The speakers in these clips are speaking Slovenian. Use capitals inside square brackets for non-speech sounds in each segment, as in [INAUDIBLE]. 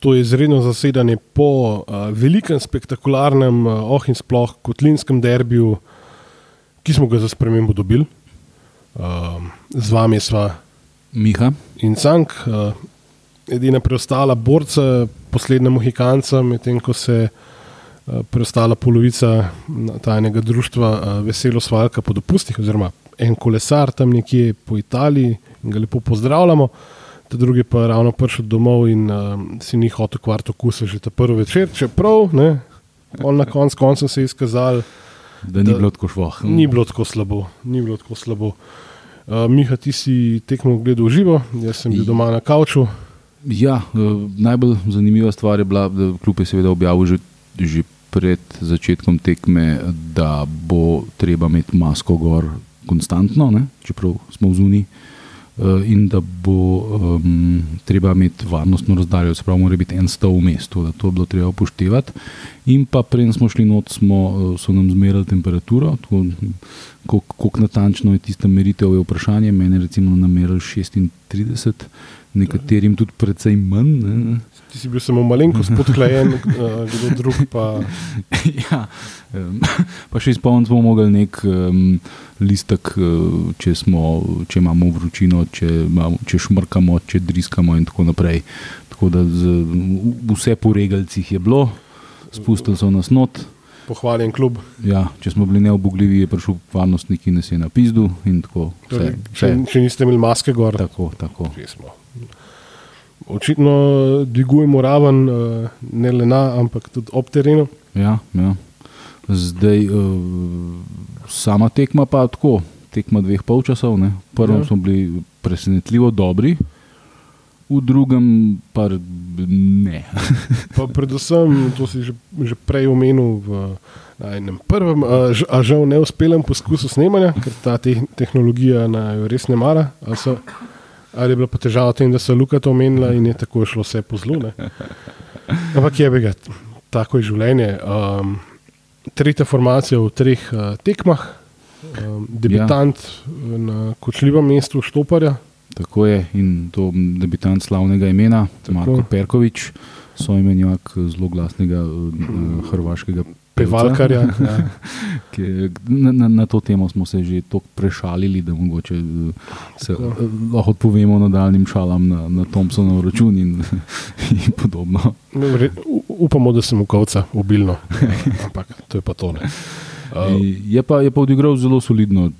to izredno zasedanje po uh, velikem, spektakularnem, uh, oh in sploh kotlinskem derbiju, ki smo ga za spremembo dobili. Uh, z vami sva Miha. in Cank, uh, edina preostala borca, poslednja Mohikanca, medtem ko se uh, preostala polovica tajnega društva uh, Veselo Svalka po dopustih, oziroma en kolesar tam nekje po Italiji in ga lepo pozdravljamo. Ta drugi pa je ravno prišel domov in uh, si ni hotel kvart okusa že ta prvi večer, čeprav ne, on na konc koncu se je izkazal, Da ni Da- bilo tako švoh. ni bilo tako slabo. Ni bilo tako slabo. Uh, Miha, ti si tekmo gledal živo, jaz sem bil I- doma na kavču. Ja, eh, najbolj zanimiva stvar je bila, da kljub je seveda objavil že, že pred začetkom tekme, da bo treba imeti masko gor konstantno, ne, čeprav smo v zuni. Eh, In da bo um, treba imeti varnostno razdaljo, se pravi, mora biti en stav v mestu, da to je bilo treba upoštevati. In pa, preden smo šli not, smo, eh, so nam zmerali temperaturo, koliko natančno je tista meritev, je vprašanje. Mene recimo namerili 36, nekaterim tudi precej manj. Ne. Ti si bil samo malenkost podklajen, uh, kdo drug pa. [LAUGHS] ja, um, [LAUGHS] pa še izpolniti bomo mogli nek um, listek, uh, če, smo, če imamo vročino, če, imamo, če šmrkamo, če driskamo in tako naprej. Tako da z, vse po regalcih je bilo, spustili so nas not. Pohvaljen klub. Ja, če smo bili neobogljivi, je prišel varnostnik in nas je na pizdu. in Tako, vse, Torej, če, če niste imeli maske gor, tako, tako. Očitno dvigujemo raven, uh, ne le na, ampak tudi ob terenu. Ja, ja. Zdaj, uh, sama tekma pa tako, tekma dveh polčasov. ne. V prvem Ja. smo bili presenetljivo dobri, v drugem pa ne. [LAUGHS] Pa predvsem, to si že, že prej omenil v enem prvem, a, a žal neuspelem poskusu snemanja, ker ta te, tehnologija naj res ne mara. Ali, so, ali je bila pa težava v tem, da so Luka to omenila in je tako šlo vse po zlu. ne. Ampak je ga, tako je življenje. Um, tretja formacija v treh uh, tekmah, um, debitant ja. na kočljivem mestu Štoparja. Tako je in to debitant slavnega imena, Tako. Marko Perkovič, soimenjak zelo glasnega uh, hrvaškega pevca. Pevalkarja, [LAUGHS] ja. Na, na, na to temo smo se že tako prešalili, da mogoče eh, se Tako. eh, lahko odpovemo nadaljnim šalam na, na Thompsonov račun in, [LAUGHS] in podobno. No, Upamo, da sem ukovca, obilno. Ampak to je pa to. Ne. [LAUGHS] Uh, Je pa, je pa odigral zelo solidno.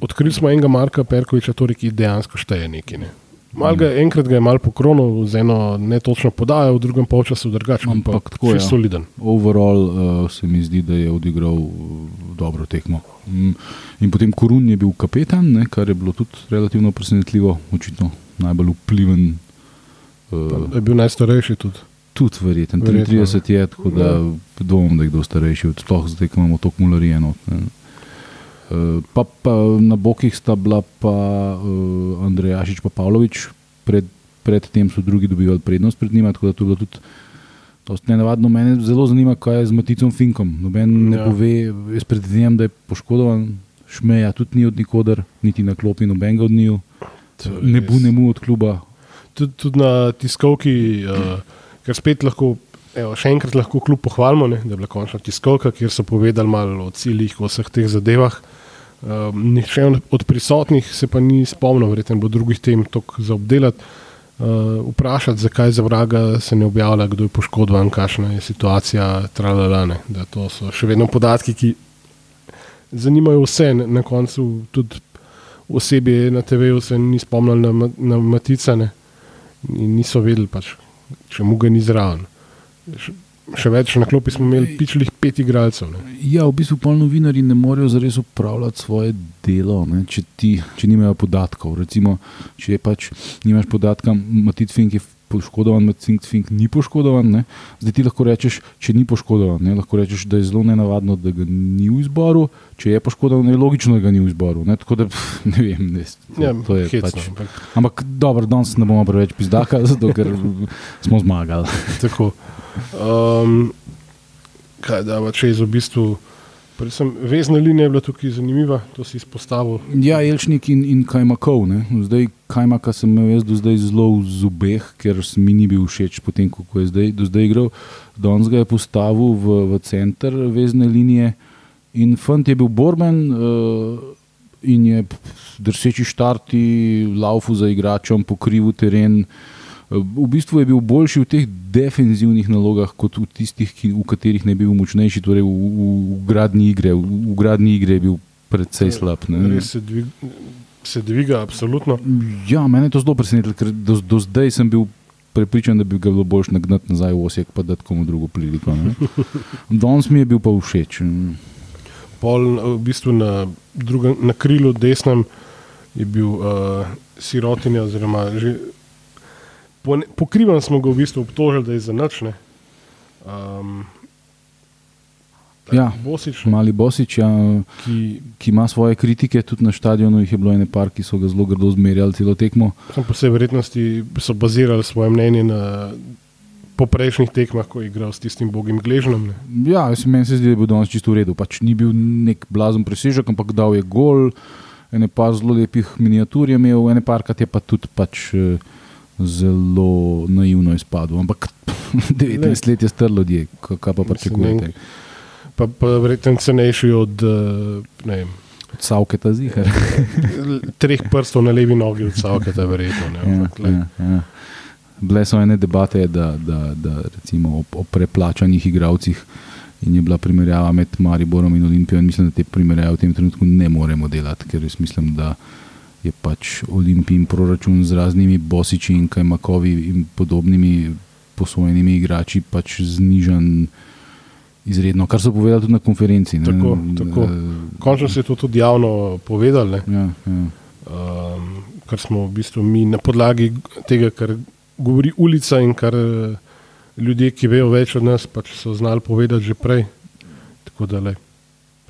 odkrili smo enega Marka Perkoviča, torej, ki dejansko šteje nekaj. Ne. Ga, enkrat ga je mal pokronil z eno netočno podajo, v drugem polčasu drugače. Ampak tako, je soliden. Overall uh, se mi zdi, da je odigral uh, dobro tekmo. Mm, In potem Korun je bil kapetan, ne, kar je bilo tudi relativno presenetljivo, očitno najbolj vpliven. Uh, Je bil najstarejši tudi. Tudi verjeten, Verjetno, 33 je, tako da dvomim, da je kdo starejši, sploh zdaj, ko imamo toliko mularije. ne. Eh, Pa, pa na bokih sta bila pa uh, Andrejašič in Pavlović, pred, predtem so drugi dobivali prednost pred njima, tako da to je bilo tudi dosti nenavadno. Mene zelo zanima, kaj je z Maticom Finkom. Noben ne Ja. pove, jaz predvidevam, da je poškodovan, šmeja tudi ni od nikoder, niti na klopi nobenega od njiju, To je ne bo nemu od kluba. Tudi, tudi na tiskovki, uh, ker spet lahko. Evo, še enkrat lahko kljub pohvalimo, ne, da je bila končna tiskovka, kjer so povedali malo o ciljih, o vseh teh zadevah. Um, nihče od prisotnih se pa ni spomnil, verjetno bo drugih tem toliko za obdelati. Uh, vprašati, zakaj za vraga se ne objavlja, kdo je poškodovan, kakšna je situacija, tralalane. Da to so še vedno podatki, ki zanimajo vse. Na, koncu tudi osebje na TV-ju se ni spomnilo na, na Maticane in niso vedeli, pač, če mu ga ni zraven. Še, več na klopi smo imeli pičlih pet igralcev. Ne. Ja, v bistvu pol novinari ne morejo zares upravljati svoje delo, ne, če, ti, če nimajo podatkov. Recimo, če pač nimaš podatka, Matic Fink je poškodovan, Matic Fink ni poškodovan. Ne, zdaj ti lahko rečeš, če ni poškodovan, ne, lahko rečeš, da je zelo nenavadno, da ga ni v izboru, če je poškodovan, je logično, da ga ni v izboru. Ne, tako da pff, ne vem, ne, to, Ja, to je hecno, pač. ampak Ampak dobro, danes ne bomo preveč pizdaka, [LAUGHS] zato ker smo zmagali. Tako. Um, kaj da, če je v bistvu Predvsem vezna linija je bila tukaj zanimiva, to si izpostavil. Ja, Elšnik in, in Kajmakov. Ne? Zdaj, Kajmaka sem imel jaz do zdaj zelo v zubeh, ker mi ni bil všeč potem, kako je zdaj, do zdaj igral. Danes ga je postavil v, v center vezne linije in fant je bil borben uh, in je drseči štarti, laufu za igračem, pokrivu teren. V bistvu je bil boljši v teh defenzivnih nalogah, kot v tistih, ki, v katerih ne bi bil močnejši, torej v, v, v gradni igre. V, v gradni igre je bil precej slab. Res se, dvig, se dviga, absolutno. Ja, mene je to zelo presenetilo, ker do, do zdaj sem bil prepričan, da bi ga bilo bolj nagnati nazaj v osek, pa da komu drugo priliko. [LAUGHS] Danes mi je bil pa všeč. Pol, v bistvu na, drugem, na krilu desnem je bil uh, sirotinja, oziroma že pokrivan smo ga v bistvu obtožili, da je za noč. Um, ja, Bosič, mali Bosič, ja, ki, ki ima svoje kritike tudi na stadionu, jih je bilo nekaj, ki so ga zelo grdo zmerjali celo tekmo. Po vsej verjetnosti so bazirali svoje mnenje na poprejšnjih tekmah, ko je igral s tistim bogim gležnom. Ne. Ja, meni se zdi, da je bil danes čisto v redu. Pač ni bil nek blazen presežek, ampak dal je gol, ene pa zelo lepih miniatur je imel, ene parkrat je pa tudi pač. Uh, zelo naivno izpadlo. Ampak [LAUGHS] 19 let je strlo ljudi, kaj pa pričakujete. Pa, pa verjetno cenejši od, eh, od Savketa zihar. [LAUGHS] treh prstov na levi nogi od Savketa, verjetno. Ja, ja, ja. Bile so ene debate, da, da, da recimo o, o preplačanih igravcih. In je bila primerjava med Mariborom in Olimpijo, in mislim, da te primerjave v tem trenutku ne moremo delati, ker jaz mislim, da je pač Olimpijin proračun z raznimi Bosiči in Kajmakovi in podobnimi posvojenimi igrači pač znižen. Izredno, kar so povedali tudi na konferenci. Tako, tako. Končno se je to tudi javno povedali. Ja, ja. Um, kar smo v bistvu mi na podlagi tega, kar govori ulica in kar eh, ljudje, ki vejo več od nas, pač so znali povedati že prej. Tako da le.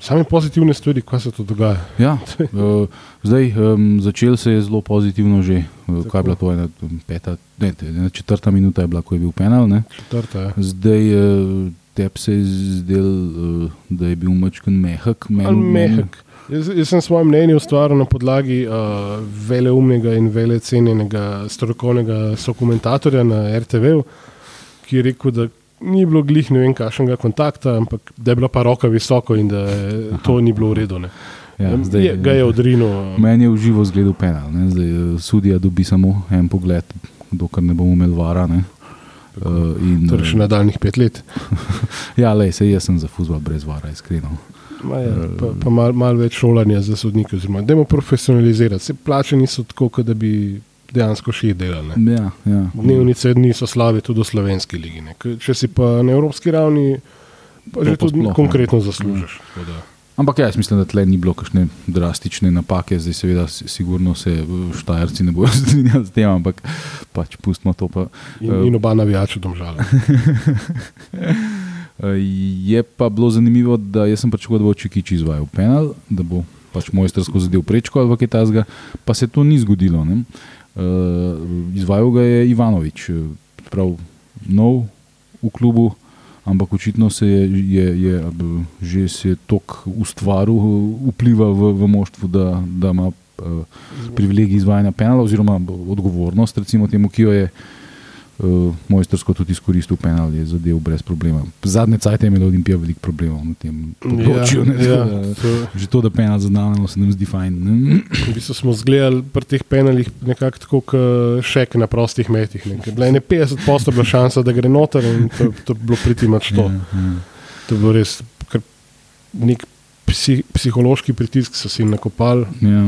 Same pozitivne stvari, kaj se tu dogaja. Ja, uh, [LAUGHS] zdaj, um, začel se je zelo pozitivno, že uh, kaj je bilo to, ena, peta, ne, ena četrta minuta je bila, ko je bil penal. Četrta, ja. Zdaj uh, tebi se je zdel, uh, da je bil mačken mehak. mehak. Jaz, jaz sem svoje mnenje ustvaril na podlagi uh, veleumnega in vele cenjenega strokovnega sokomentatorja na RTV, ki je rekel, da ni bilo glih ne vem kakšnega kontakta, ampak da je bila pa roka visoko in da to ni bilo v redu. Ja, zdaj, je, ga je odrinil. Meni je v živo zgledal penal. Zdaj, eh, sudija dobi samo en pogled, dokler ne bomo imeli vara. Ne. Uh, in, torej še nadaljnih pet let. [LAUGHS] ja, le, se jaz sem za fuzbol brez vara, iskreno. Ma je, ja, pa pa malo mal več šolanja za sodnike, oziroma da jim profesionalizirati. Se plače niso tako, da bi dejansko še delali. Ja, ja. Dnevnice niso slabe tudi v slovenski ligi. Ne. Če si pa na evropski ravni, pa to že tudi sploh, konkretno ne. zaslužiš. Ja. Ampak ja, jaz mislim, da tle ni bilo kakšne drastične napake, zdaj seveda sigurno se štajerci ne bojo [LAUGHS] strinjali s tem, ampak pač pustimo to. Pa, in, uh, in oba navijača domžala. [LAUGHS] Je pa bilo zanimivo, da sem pričakoval, da bo Čikič izvajal penal, da bo pač mojstrsko zadev prečko ali kaj takega, pa se to ni zgodilo. Ne? Uh, izvajal ga je Ivanovič, eh, prav nov v klubu, ampak očitno se je, je, je že se tok ustvaril, vpliva v, v moštvu, da, da ima privilegij izvajanja penala oziroma odgovornost, recimo temu, ki jo je uh, uh, mojstersko tudi izkoristil penal, je zadev brez problema. Zadnje cajt je imel Olimpija veliko problemov na tem področju. Ja, ja, to, že to, da penal zaznavamo, se nam zdi fajn. Mi smo zgledali pri teh penalih nekako tako, kot šek na prostih metih. Bila je ne 50 posto bila šansa, da gre noter in to, to bilo priti mač to. Ja, ja. To je bilo res nek psi, psihološki pritisk, so si jim nakopali ja.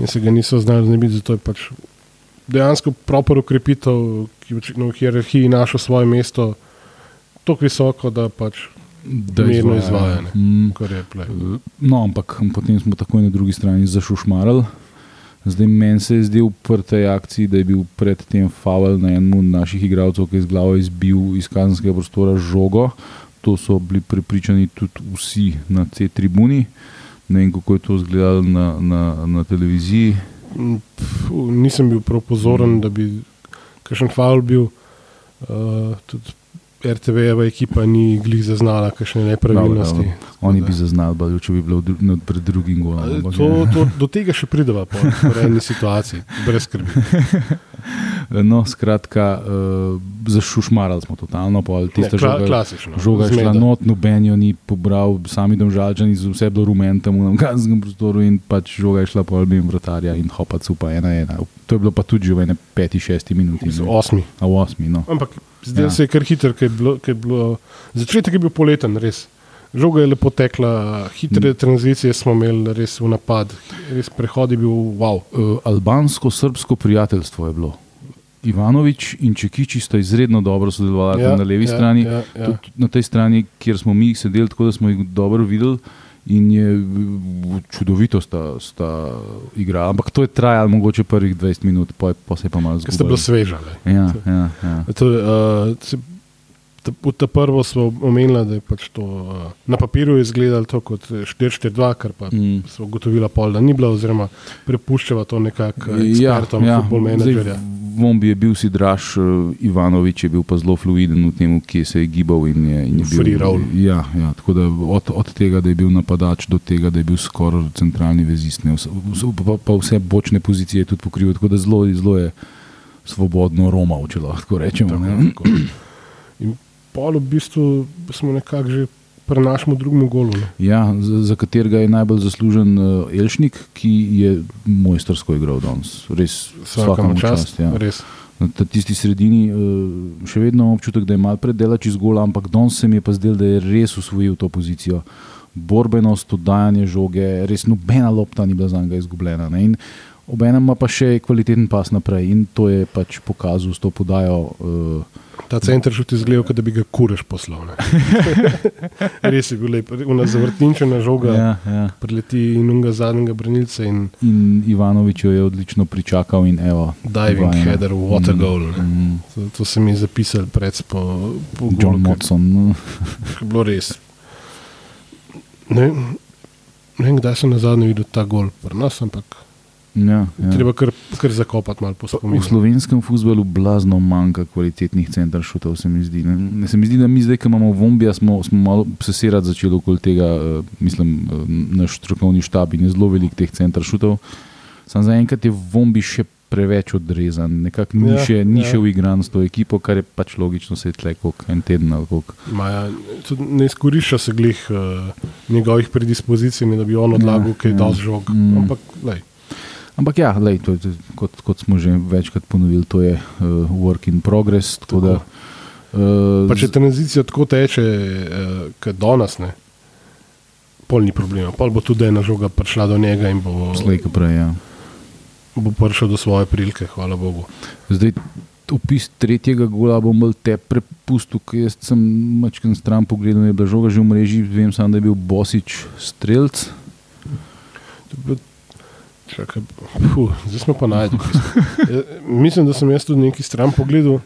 in se ga niso znali znebiti, zato je pač dejansko proper ukrepitev, ki je v hierarhiji našel svoje mesto, tako visoko, da pač. Da mirno izvajanje. Mm. No, ampak potem smo tako na drugi strani zašušmarali. Zdaj meni se je zdel v tej akciji, da je bil predtem faul na enem od naših igralcev, ki je z glavo izbil iz kazenskega prostora žogo. To so bili prepričani tudi vsi na tej tribuni. Ne vem, kako je to izgledalo na, na, na televiziji. Pf, nisem bil prav pozoren, da bi kakšen faul bil. Uh, RTV-jeva ekipa ni glih zaznala kakšne nepravilnosti. Dobro, dobro. Oni bi zaznali, bolj, če bi bilo dru, pred drugim golom. ampak To, ja. to, do tega še prideva po eni situaciji, brez skrbi. [LAUGHS] No, skratka, uh, zašušmarali smo totalno. pol Ne, Tista kla, klasično. žoga je šla not, noben jo ni pobral, sami domžalčani, z vse bilo rumen tam v kazenskem prostoru in pač žoga je šla po albim vratarja in hopa cupa ena ena. To je bilo pa tudi že v ene peti, šesti minuti. Mislim, ne. Osmi. A v osmi, no. Ampak zdaj Ja. se je kar hiter, ker je bilo, ker je bilo, začetek je bil poleten, res. Žoga je lepo tekla, hitre Mm. tranzicije smo imeli, res v napad, res prehod je bil wow. Uh, Albansko-srbsko prijateljstvo je bilo. Ivanovič in Čekiči sta izredno dobro sodelovali ja, na levi ja, strani. Ja, ja. Tudi na tej strani, kjer smo mi sedeli, tako da smo jih dobro videli. In je čudovito sta, sta igrala. Ampak to je trajalo mogoče prvih 20 minut, pa, pa se je pa malo Ker ste bili zgodilo. svežali. Ja, ja, ja. To, uh, v ta prvo smo omenili, da je pač to uh, na papirju izgledalo to kot 4-4-2, kar pa Mm. so ugotovila pol, da ni bilo, oziroma prepuščava to nekako Ja, ekspertom, ja, futbol menedžerja. Vombi je bil si draž, Ivanovič je bil pa zelo fluiden v tem, kje se je gibal. In je, in je bil, Free roll. Ja, ja, tako da od, od tega, da je bil napadač, do tega, da je bil skoraj centralni vezist, ne, vse, pa, pa vse bočne pozicije je tudi pokrival, tako da zelo, zelo je svobodno romal, če lahko rečemo. Tako, tako. In pol v bistvu smo nekako že pri našem drugem golu. Ne. Ja, za, za katerega je najbolj zaslužen uh, Elšnik, ki je mojstersko igral danes. Res vsakemu čast, čast. Ja. res. Na tisti sredini uh, še vedno občutek, da je malo predelač iz gola, ampak danes se mi je pa zdel, da je res usvojil to pozicijo. Borbenost, oddajanje žoge, res nobena lopta ni bila za njega izgubljena. Ne? In Obenem ima pa še kvaliteten pas naprej in to je pač pokazal s to podajo. Uh, Ta center šut izgledal, kot da bi ga kureš poslal. [LAUGHS] res je bil lep, una zavrtinčena žoga. ja, ja. Preleti in unga zadnjega branilca in In Ivanovič jo je odlično pričakal. In evo, diving dva ena. header, water Mm, goal. mm. To, to se mi je zapisal pred po, po John je bilo res. Ne, ne vem, kdaj sem na zadnje videl ta gol pri nas, ampak Ja, ja. ja. treba kar, kar zakopati malo po V spominu. slovenskem futbalu blazno manjka kvalitetnih centrov šutov, se mi zdi. Ne? Ne, Se mi zdi, da mi zdaj, ko imamo Vombija, smo, smo malo seserati začeli okoli tega, uh, mislim, uh, naš strokovni štab in je zelo velik teh centrov šutov. Sam zaenkrat je Vombi še preveč odrezan, nekako ni, Ja, še, ni ja. še uigran s to ekipo, kar je pač logično, se je tle koliko en teden ali. Maja, tudi ne izkorišča se glih uh, njegovih predispozicij, da bi on odlagal, Ja, ja, kaj je ja. dal žog. Mm. Ampak, lej, Ampak ja, lej, to, je- kot, kot smo že večkrat ponovili, to je uh, work in progress. Tako da, uh, pa če tranzicija tako teče, uh, kot danes, ne, pol ni problema. Pol bo tudi ena žoga prišla do njega in bo, slej, ko prej. Ja. bo prišel do svoje prilike, hvala Bogu. Zdaj, opis tretjega gola bom bolj te prepustil, ker sem mačken stran pogledal, je bila žoga že v mreži, vem samo, da je bil Bosič strelc. Čakaj, puh, zdaj smo pa najdli. [LAUGHS] Ja, Mislim, da sem jaz tudi neki stran pogledal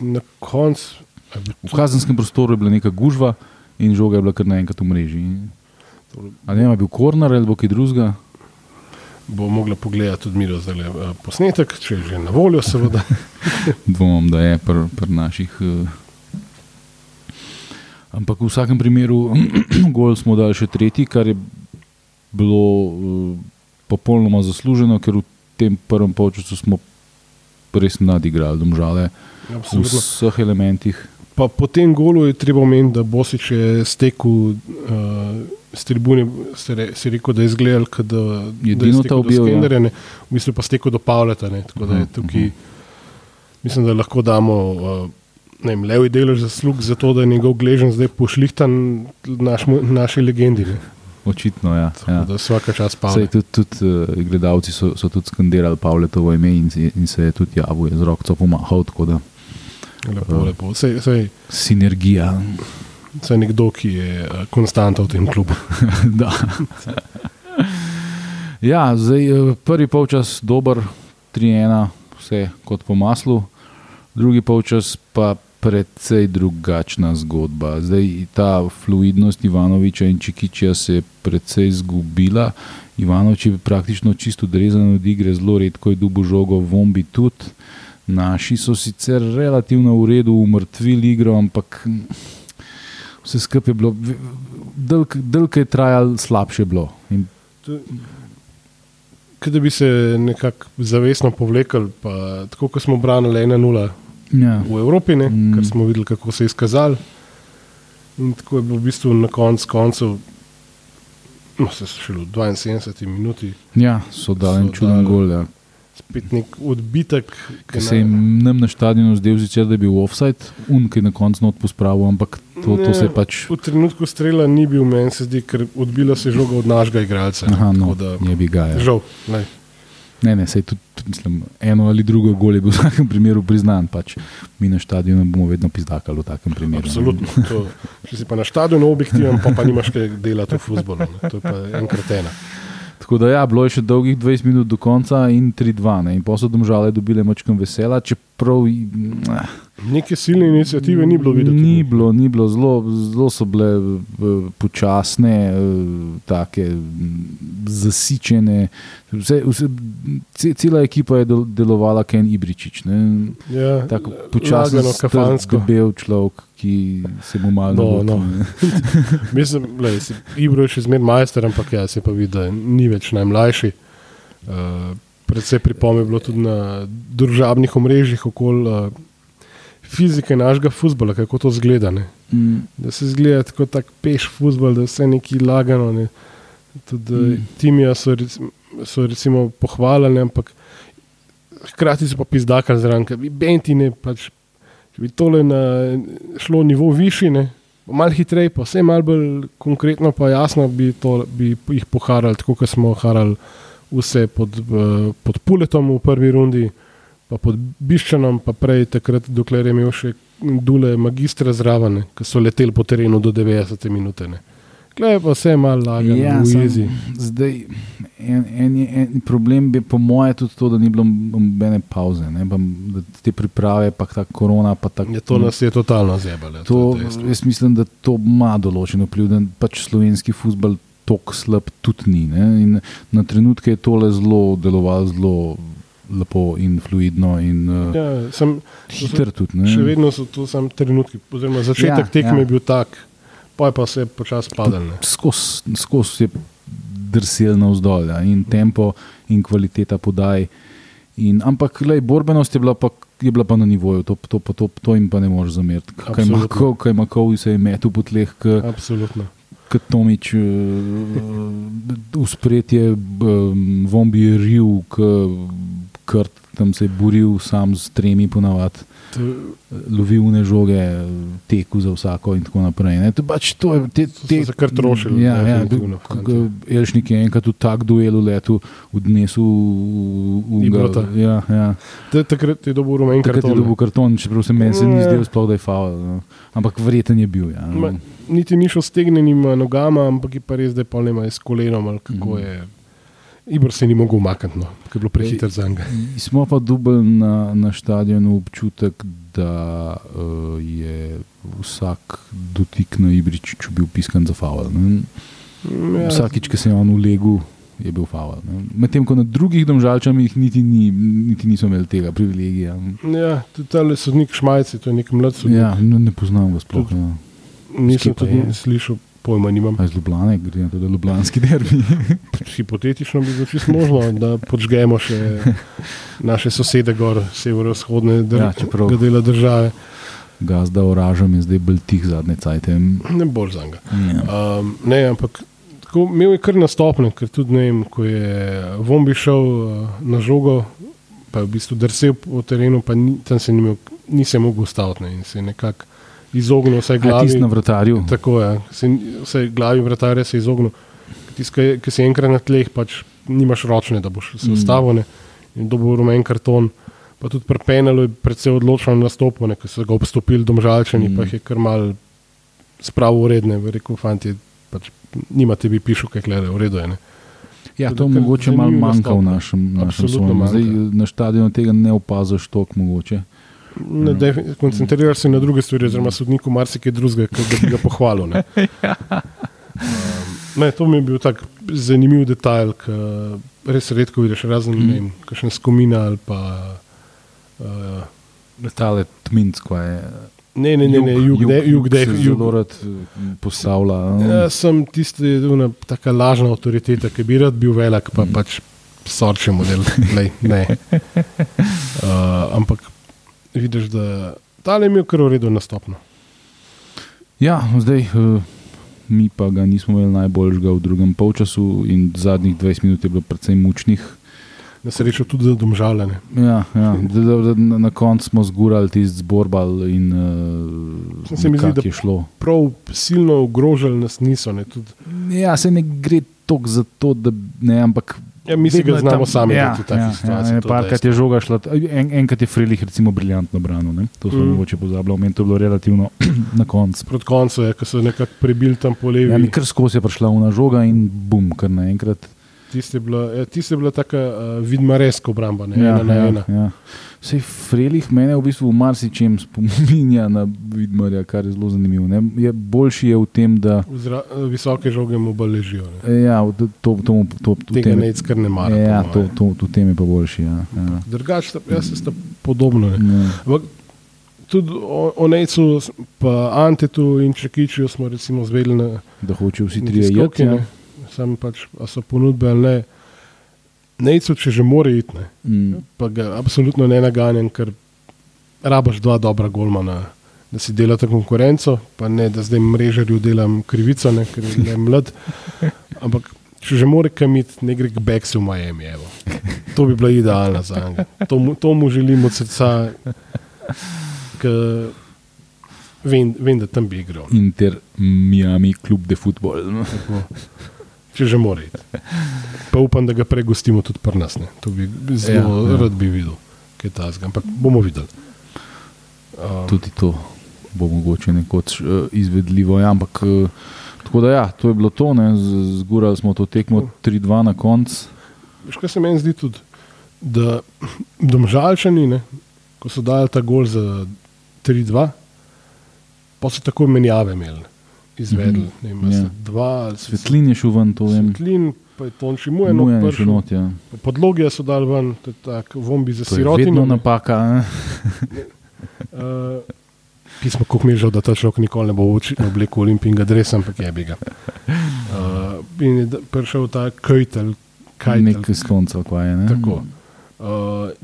in na koncu. V kazenskem prostoru je bila neka gužva in žoga je bila kar naenkrat v mreži. to- A ne vem, a je bil korner ali bo kaj drugega. Bo mogla pogledati tudi Miro zdaj posnetek, če je že na voljo, seveda. [LAUGHS] Dvomim, da je pri pr naših. Uh... Ampak v vsakem primeru, [CLEARS THROAT] gol smo dali še tretji, kar je bilo uh, popolnoma zasluženo, ker v tem prvem polčasu smo res nadigrali, domžale v Absolutno. vseh elementih. Pa po tem golu je treba omeniti, da Bosič je stekel uh, s tribune, se, re, se rekel, da je izgledal, kot da, da je ta objel, ja. Ne, v bistvu pa stekel do Pavleta. Ne, tako da je Mhm, tukaj, mislim, da lahko damo uh, vem, levi delež zaslug za to, da je njegov gležen zdaj pošlihtan naš, naši legendi. Ne. Očitno, ja. Tako ja. da vsaka čas Pavle. tudi tudi uh, gledalci so, so tudi skandirali Pavletovo ime in, se- in se je tudi javil, je z roko pomahal, da Lepo, lepo. Sej, sej, sinergija. sej nekdo, ki je uh, konstanta v tem klubu. [LAUGHS] da. Ja, zdaj, eh, prvi polčas dober, 3-1, vse kot po maslu, drugi polčas pa precej drugačna zgodba. Zdaj, ta fluidnost Ivanoviča in Čikiča se je precej izgubila. Ivanovič je praktično čisto odrezan od igre, zelo redko je dubo žogo, vombi tudi. Naši so sicer relativno v redu umrtvili igro, ampak vse skupaj je bilo, dolgo je trajalo, slabše je bilo. In Kot da bi se nekako zavestno povlekli, tako kot smo branili 1-0 ja. v Evropi, ne, Mm. ker smo videli, kako se je izkazalo. In tako je bilo v bistvu na koncu koncev, no, se je šele v 72 minuti, ja, so dali en čuden gol. Ja. spet nek odbitek, Ker se jim nam na stadionu zdel, sicer, da je bil offside, un, ki je na koncu not pospravil, ampak to, to Ne, se je pač. V trenutku strela ni bil, meni se zdi, ker odbila se žoga od našega igralca. Aha, no, da, je bi ga. Ja. žal, lej. Ne, ne, sej tudi, mislim, eno ali drugo gol je bil v vsakem primeru priznan. Pač. Mi na stadionu bomo vedno pizdakali v takem primeru. Absolutno. To, če si pa na stadionu objektiven, pa, pa nimaš kaj delati v futbolu. To je pa enkrat ena. Tako da, ja, bilo je še dolgih 20 minut do konca in 3-2. ne. In posod domžale dobile močkam vesela, čeprav eh, Neke silne inicijative ni bilo videti. ni bilo, ni bilo zelo, zelo so bile počasne, eh, take mm, zasičene. Vse, vse, ce- cela ekipa je del- delovala kot en Ibričič. Ne. Ja, Tako počasno, kafansko. debel človek, ki se mu malo No, navodi, no. [LAUGHS] Mislim, lej, si, Ibro je še zmeraj majster, ampak ja, se pa vidi, da ni več najmlajši. Uh, predvsej pripombe je bilo tudi na družabnih omrežjih okoli uh, fizike našega futbola, kako to zgleda. Ne? Mm, Da se zgleda tako tak peš futbol, da je vse neki lagano. Ne? Tudi Mm. mm. timija so, so recimo pohvaljeni, ampak hkrati so pa pizdakali zraven, ker bi Bentine, pač, če bi tole na, šlo nivo višji, ne, malo hitreje, pa vse malo bolj konkretno, pa jasno bi, to, bi jih poharali, tako kot smo harali vse pod, eh, pod Puletom v prvi rundi, pa pod Biščanom, pa prej takrat, dokler je imel še dule magistra zraven, ki so leteli po terenu do 90 minut. Klej pa vse malo lagano, Ja, v jezi. Zdaj, en, en, je- en problem je po mojem tudi to, da ni bilo nobene pauze, ne, pa, da te priprave, pa ta korona. Pa ta, Je to nas je totalno zebalo. to, jaz mislim, da to ima določen vpliv, da pač slovenski futbol tako slab tudi ni. Na trenutke je tole zelo delovalo, zelo lepo in fluidno in uh, ja, sem, hiter tudi. Ne. še vedno so to samo trenutki. Oziroma, začetek Ja, tekme ja. je bil tak, pa je pa se počasi padal. skozi skos je drsel navzdol ja, in tempo in kvaliteta podaj. In, ampak lej, borbenost je bila, pa, je bila pa na nivoju, to, to, to, to, to jim pa ne moreš zameriti. Kaj ima kov, se je metu po tleh, Absolutno. Kot Tomič, v spretje, vombi je ril, krt tam se je boril sam z tremi ponavadi. To, Lovil ne žoge, teku za vsako, in tako naprej. Ne. To, pač to, je- te, so te, se kar trošili. Ja, ja, k- fantje. k- Elšnik je enkrat v tak duelu letu odnesel v, v ja, ja. Ta- Takrat je dobil rumen Takrat je karton. dobil karton, čeprav se meni se ni Ja. zdel sploh, da je faul. No. Ampak verjeten je bil. Ja. Ma, niti ni šel s tegnjenima nogama, ampak je pa res, da je pa ne s kolenom ali kako Mhm. je. Ibor se ni mogel umakniti, no, ker je bilo prehiter za njega. Smo pa dubli na, na stadionu občutek, da uh, je vsak dotik na Ibričiču bil piskan za faul. ne. Ja, Vsakič, ki se je on ulegel, je bil faul. ne. Medtem ko na drugih domžalčamih niti, ni, niti niso imeli tega privilegija. ja, tudi ta sodnik Šmajci, to je nek mlad sodnik. Ja, no, ne poznam ga sploh. Ja. Nisem kje pa tudi je? slišal, pojma nimam. A iz Ljubljana, gre na to, da je Ljubljanski derbi. Hipotetično bi bilo čisto možno, da podžgemo še naše sosede, gor, severovzhodne dr Ja, čeprav- ga dela države. Gazda oražam je zdaj bolj tih zadnje cajte. Ne bolj za njega. Ja. Um, ne, ampak tako, imel je kar nastopne, ker tudi ne vem, ko je Vombi šel uh, na žogo, pa je v bistvu drsel po terenu, pa ni, tam se ni, imel, ni se mogel ustaviti ne, in se je nekako izognil vsaj A tisti glavi. na vratarju. Tako je, se, ni- vsaj glavi vratarja se je izognil. Tisti, ki si enkrat na tleh, pač nimaš ročne, da boš se Mm. ustavil ne, in dobil rumen karton. Pa tudi pri penelu je predvsej odločen nastop, ker so ga obstopili domžalčani, Mm. mm. pa jih je kar mal spravo uredne. Rekel, fanti, pač, nimate bi pišu, kaj glede, v redu je. Ne. Ja, Tudi to kar mogoče malo manjka v našem, našem. Zdaj, na stadionu tega ne opaziš toliko mogoče. Ne, defi- Koncentriraš se na druge stvari, oziroma sodniku marsikaj drugega, ki bi ga pohvalil. Ne. [LAUGHS] Um, ne, to mi je bil tak zanimiv detajl, ki res redko vidiš, razen mm. ne vem, kakšen skomina ali pa Uh, Letale Tminc, ko je. ne, ne, ne, ne, jug, jug, jug, jug, se jug, zelo rad eh, postavlja. Jaz sem tisti, una, taka lažna avtoriteta, ki bi rad bil velik, pa pač sorče model. Lej, ne. [LAUGHS] Uh, ampak vidiš, da tale je imel kar v redu nastopno. Ja, zdaj eh, mi pa ga nismo imeli najboljšega v drugem polčasu in zadnjih 20 minut je bilo precej mučnih. Na srečo tudi za domžalene. Ja, ja. Da, da, da, na, na koncu smo zgurali tisti zborbal in Saj se mi zdi, uh, da- je šlo. Prav silno ogrožali nas niso. Ne, tudi, Ja, se ne gre toliko za to, da ne, ampak. Ja, mi si ga znamo tam- sami ja, v takih ja, situacijah. Ja, Parkrat je žoga šla, en, enkrat je Frelih recimo briljantno branil, ne? to smo Mm. mogoče pozabili, meni to je bilo relativno [CLEARS THROAT] na koncu. Proti koncu je, ko so nekako prebili tam po levi. Ja, mi kar skozi je prišla una žoga in bum, kar naenkrat. Tiste je bila, ja, je bila taka uh, vidmareska obramba, ne, Ja, ena na ja, ena. ja. Sej Frelih mene v bistvu v marsičem spominja na Vidmarja, kar je zelo zanimivo. Ne? Je boljši je v tem, da Vzra, visoke žoge mu bolj ležijo. Ne. ja, to, to, to, to, v Tega tem, ne kar ne mara. ja, po to, moje. to, to tem je pa boljši. Ja, ja. Drugače, sta- jaz se sta podobno. Ne. Ja. Ampak tudi o, o Nejcu, pa Antetu in Čekičiju smo recimo zvedeli na Da hočejo vsi trije ne. Ja. Sam pač, a so ponudbe ali ne. Nejcu, če že more iti, ne. Mm. pa ga absolutno ne naganjam, ker rabaš dva dobra golmana, da si delate konkurenco, pa ne da zdaj mrežarju delam krivico, ne, ker je mlad. Ampak če že more kamit, ne gre k Beksu v Miami. Evo. To bi bila idealna za njega. To, mu- to mu želim od srca, ker vem, vem, da tam bi igral. Inter Miami, klub de futbol. Tako. Če že more iti. Pa upam, da ga pregostimo tudi pri nas. Ne. To bi zelo Ja, ja, rad bi videl, kaj je tazga. Ampak bomo videli. Um, Tudi to bo mogoče nekoč uh, izvedljivo. Ja, ampak, uh, tako da, ja, to je bilo to. ne, Zgurali smo to tekmo 3-2 na koncu. Veš, kaj se meni zdi tudi, da [CLEARS THROAT] domžalčani, ne, ko so dali ta gol za 3-2, pa so tako menjave imeli, izvedli. Ne, vem, Ja. Dva, Svetlin je šel ven, to vem. Svetlin, pa je Tonči Mujen je šel odprl. not, ja. Podloge so dali ven, to je tak vombi za To je vedno napaka. Uh, [LAUGHS] Pismo, kako mi je žal, da ta človek nikoli ne bo oči- oblekel olimpijskega dresa, ampak je bi ga. Uh, in je prišel ta kajtel, kajtel. Nek iz konca, kaj je. Ne? Tako. Uh,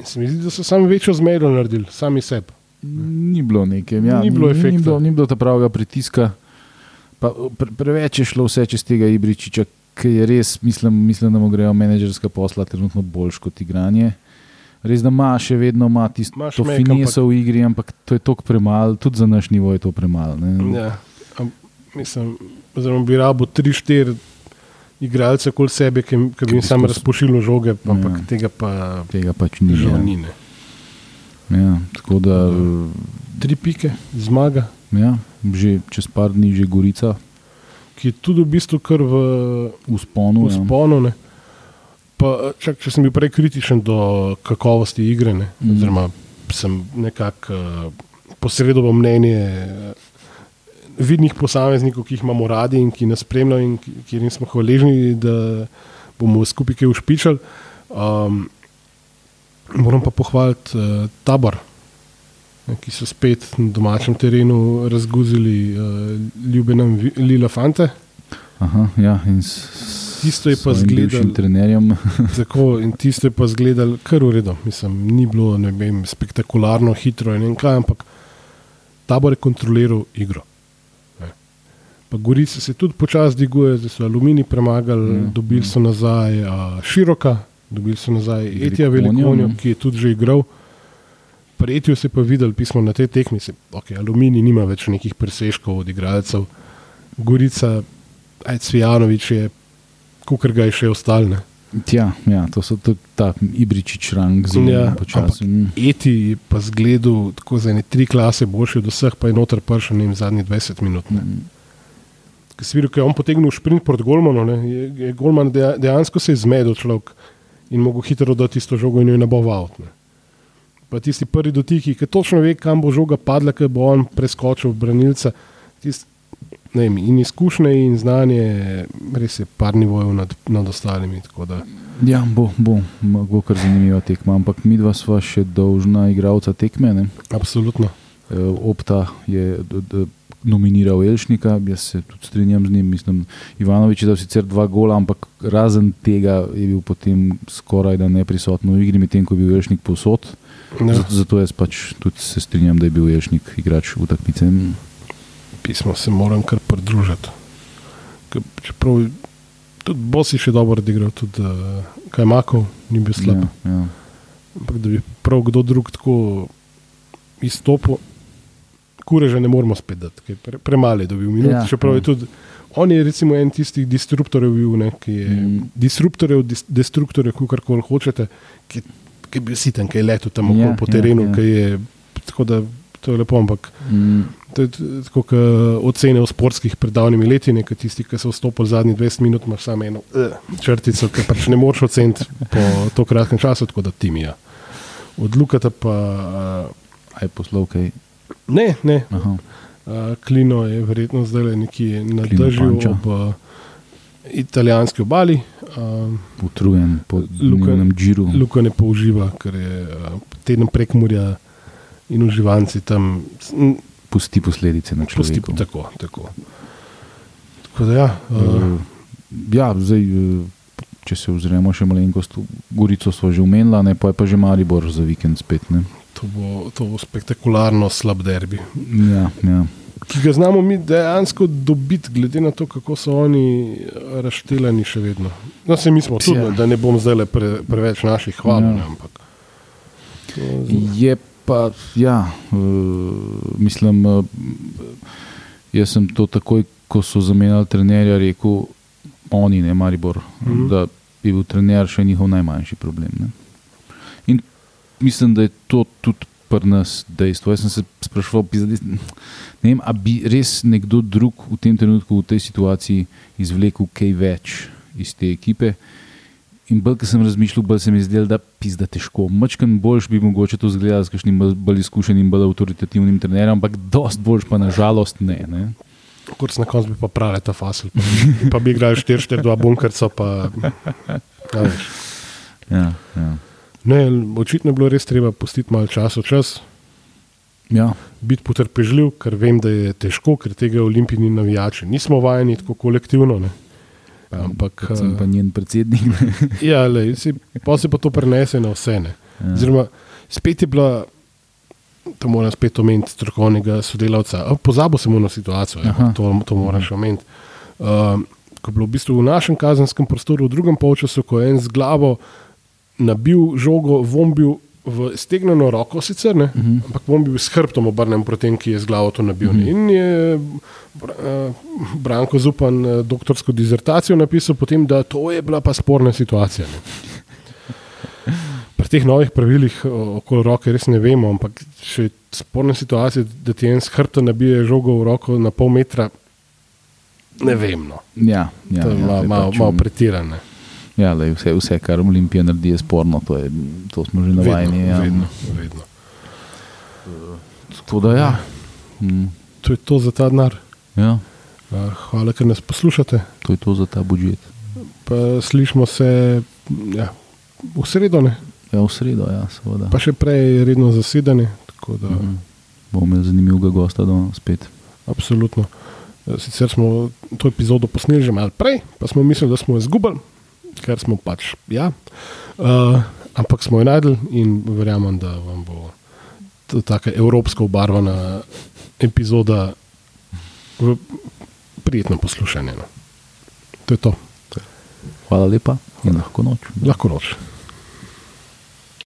se mi zdi, da so sami večjo zmedo naredili, sami sebi. Ni bilo neke, ja, Ni bilo Ni efekta. bilo, ni bilo ta pravega pritiska. Pa, pre, preveč je šlo vse čez tega Ibričiča, ki je res, mislim, mislim da mu grejo menedžerska posla trenutno boljš kot igranje. Res, da ima še vedno ima tisto mek, fineso v igri, ampak to je toliko premalo, tudi za naš nivo je to premalo. Ja, am, mislim, oziroma bi rabo 3-4 igralce okoli sebe, ki, ki bi jim sam razpošilil žoge, pa, ampak Ja. tega pa Tega pač ni. žal Ja. ni. Ne. Ja, tako da, Tri pike, zmaga, ja, že čez par dni že Gorica ki je tudi v bistvu kar v v sponu. Ja. usponu. Ne. Pa, čak, če sem bil prej kritičen do kakovosti igre, ne, Mhm. oziroma sem nekako uh, posredoval mnenje eh, vidnih posameznikov, ki jih imamo radi in ki nas spremljajo in ki- ki smo hvaležni, da bomo skupaj kaj ušpičali. Um, moram pa pohvaliti uh, tabor, ki so spet na domačem terenu razguzili uh, ljube nam vi- Lila Fante. Aha, ja, in s, Tisto je pa zgledalo- trenerjem. [LAUGHS] Tako, in tisto je pa zgledalo kar v redu. Mislim, ni bilo vem, spektakularno, hitro in kaj, ampak tabor je kontroliral igro. Pa Gorice se tudi počasi dviguje, zdaj so Alumini premagali, Ja, ja, dobili so nazaj a, Široka, dobili so nazaj Etija Velikonjo, ne. ki je tudi že igral. Pri Etiju se pa videl pismo na tej tekmi, se, okay, Alumini nima več nekih presežkov od igralcev, Gorica, aj Cvijanovič je, kukar ga je še ostalne. Tja, ja, to so tudi ta Ibričič rang zelo Ja, ja, počasi. Mm. Eti je pa zgledal tako za ene tri klase boljši od vseh, pa je noter prišel ne zadnjih 20 minut. Ne. Mm. Ker si videl, ko je on potegnil šprint proti Golmanu, ne, je, je Golman deja- dejansko se je zmedel človek in mogel hitro dati tisto žogo in jo je naboval. Ne. Pa tisti prvi dotiki, ki točno ve, kam bo žoga padla, ker bo on preskočil branilca. Tist, ne vem, in izkušnje in znanje, res je par nivojev nad, nad ostalimi. Ja, bo, bo, bo kar zanimiva tekma, ampak mi dva sva še dolžna igralca tekme. Ne? Absolutno. Eh, Opta je d- d- nominiral Elšnika, jaz se tudi strinjam z njim. Mislim, Ivanovič je dal sicer dva gola, ampak razen tega je bil potem skoraj da neprisoten v igri, medtem ko je bil Elšnik povsod. Ja. Zato, zato jaz pač tudi se strinjam, da je bil Elšnik igrač utakmice. Pismo se moram kar pridružiti. Čeprav tudi Bosi še dobro odigral, tudi uh, Kajmakov ni bil slab. Ja, ja. Ampak da bi prav kdo drug tako izstopil, kure že ne moramo spet dati, ker pre, premalo je dobil minut. Ja, čeprav je ja. tudi on je recimo en tistih disruptorjev bil, ne, ki je Mm. disruptorjev, dis, destruktorjev, kar koli hočete, ki, ki je bil siten, ki je letel tam Ja, okoli po ja, terenu, ja. ki je tako da. To je lepo, ampak Mm, to je tako kot ocene v sportskih pred davnimi leti, nekaj tisti, ki so vstopili zadnjih 20 minut, imaš samo eno uh, črtico, ki pač ne moreš oceniti po to kratkem času, tako da ti mi je. Od Lukata pa uh, aj poslov kaj. ne, ne, Aha. uh, Klino je verjetno zdaj nekje na Panča. ob uh, italijanski obali. Uh, Utrujen po Luka- dnevnem džiru. Luka ne použiva, ker je uh, teden prek Murja in uživanci tam. Pusti posledice na Pusti, človeku. tako, tako. tako da, ja, uh, Uh, ja, zdaj, eh, če se ozremo še malenkost, Gorico smo že omenili, pa je pa že Maribor za vikend spet. Ne. To, bo, to bo spektakularno slab derbi. Ja, ja. Ki ga znamo mi dejansko dobiti, glede na to, kako so oni razšteljeni še vedno. No, se mi smo tudi, Ja. da ne bom zdaj pre, preveč naših hval, Ja. ampak. Je pa, ja, uh, mislim, uh, jaz sem to takoj, ko so zamenjali trenerja, rekel, oni, ne Maribor, mm. -hmm. da je bil trener še njihov najmanjši problem. Ne. Mislim, da je to tudi pri nas dejstvo. Jaz sem se spraševal, pizda, ne vem, ali bi res nekdo drug v tem trenutku, v tej situaciji, izvlekel kaj več iz te ekipe. In bolj, ko sem razmišljal, bolj se mi je zdelo, da pizda težko. Mačkam boljš bi mogoče to zgledal s kakšnim bolj, izkušenim, bolj avtoritativnim trenerjem, ampak dost boljš pa nažalost ne. ne. Kot na koncu bi pa pravi ta fasel. Pa, pa bi igrali 4-4-2 bunkerca. Pa, ja. Ne, očitno je bilo res treba pustiti malo časa, čas, Ja, biti potrpežljiv, ker vem, da je težko, ker tega olimpijni navijači nismo vajeni tako kolektivno. Ne. Ampak, sem eh, pa njen predsednik. [LAUGHS] Ja, lej, si, pa se pa to prenese na vse. Ne. Ja. Oziroma, spet je bila, to moram spet omeniti, strokovnega sodelavca. Pozabil sem na situacijo, ja, to, to moram še omeniti. Um, ko je bilo v bistvu v našem kazenskem prostoru v drugem polčasu, ko je en z glavo nabil žogo, vombil v stegneno roko, sicer ne, uh Mhm. -huh. ampak vombil s hrbtom obrnem proti tem, ki je z glavo to nabil. Uh -huh. In je Br- eh, Branko Zupan eh, doktorsko dizertacijo napisal, potem, da to je bila pa sporna situacija. Ne. Pri teh novih pravilih o- okoli roke res ne vemo, ampak če je sporna situacija, da ti en s hrbtom nabije žogo v roko na pol metra, ne vem. No. Ja, ja, to je ja, malo, malo, pač, malo pretirano. Ja, lej, vse, vse, kar Olimpija naredi, je sporno, to, je, to smo že navajeni. Vedno, Ja. vedno, vedno. Tako da, ja. Mm, To je to za ta denar. ja, Eh, Hvala, ker nas poslušate. to je to za ta budžet. Pa slišmo se ja, v sredo, ne? Ja, v sredo, ja, seveda. pa še prej redno zasedanje. Da, Mhm. Bomo imeli zanimivega gosta danes spet. Absolutno. Eh, Sicer smo to epizodo posneli že malo prej, pa smo mislili, da smo jo izgubili, ker smo pač. Ja. Uh, ampak smo jo najdel in verjamem, da vam bo to tako evropsko obarvana epizoda v prijetno poslušanje. No. To je to. Hvala lepa in lahko noč. Lahko noč.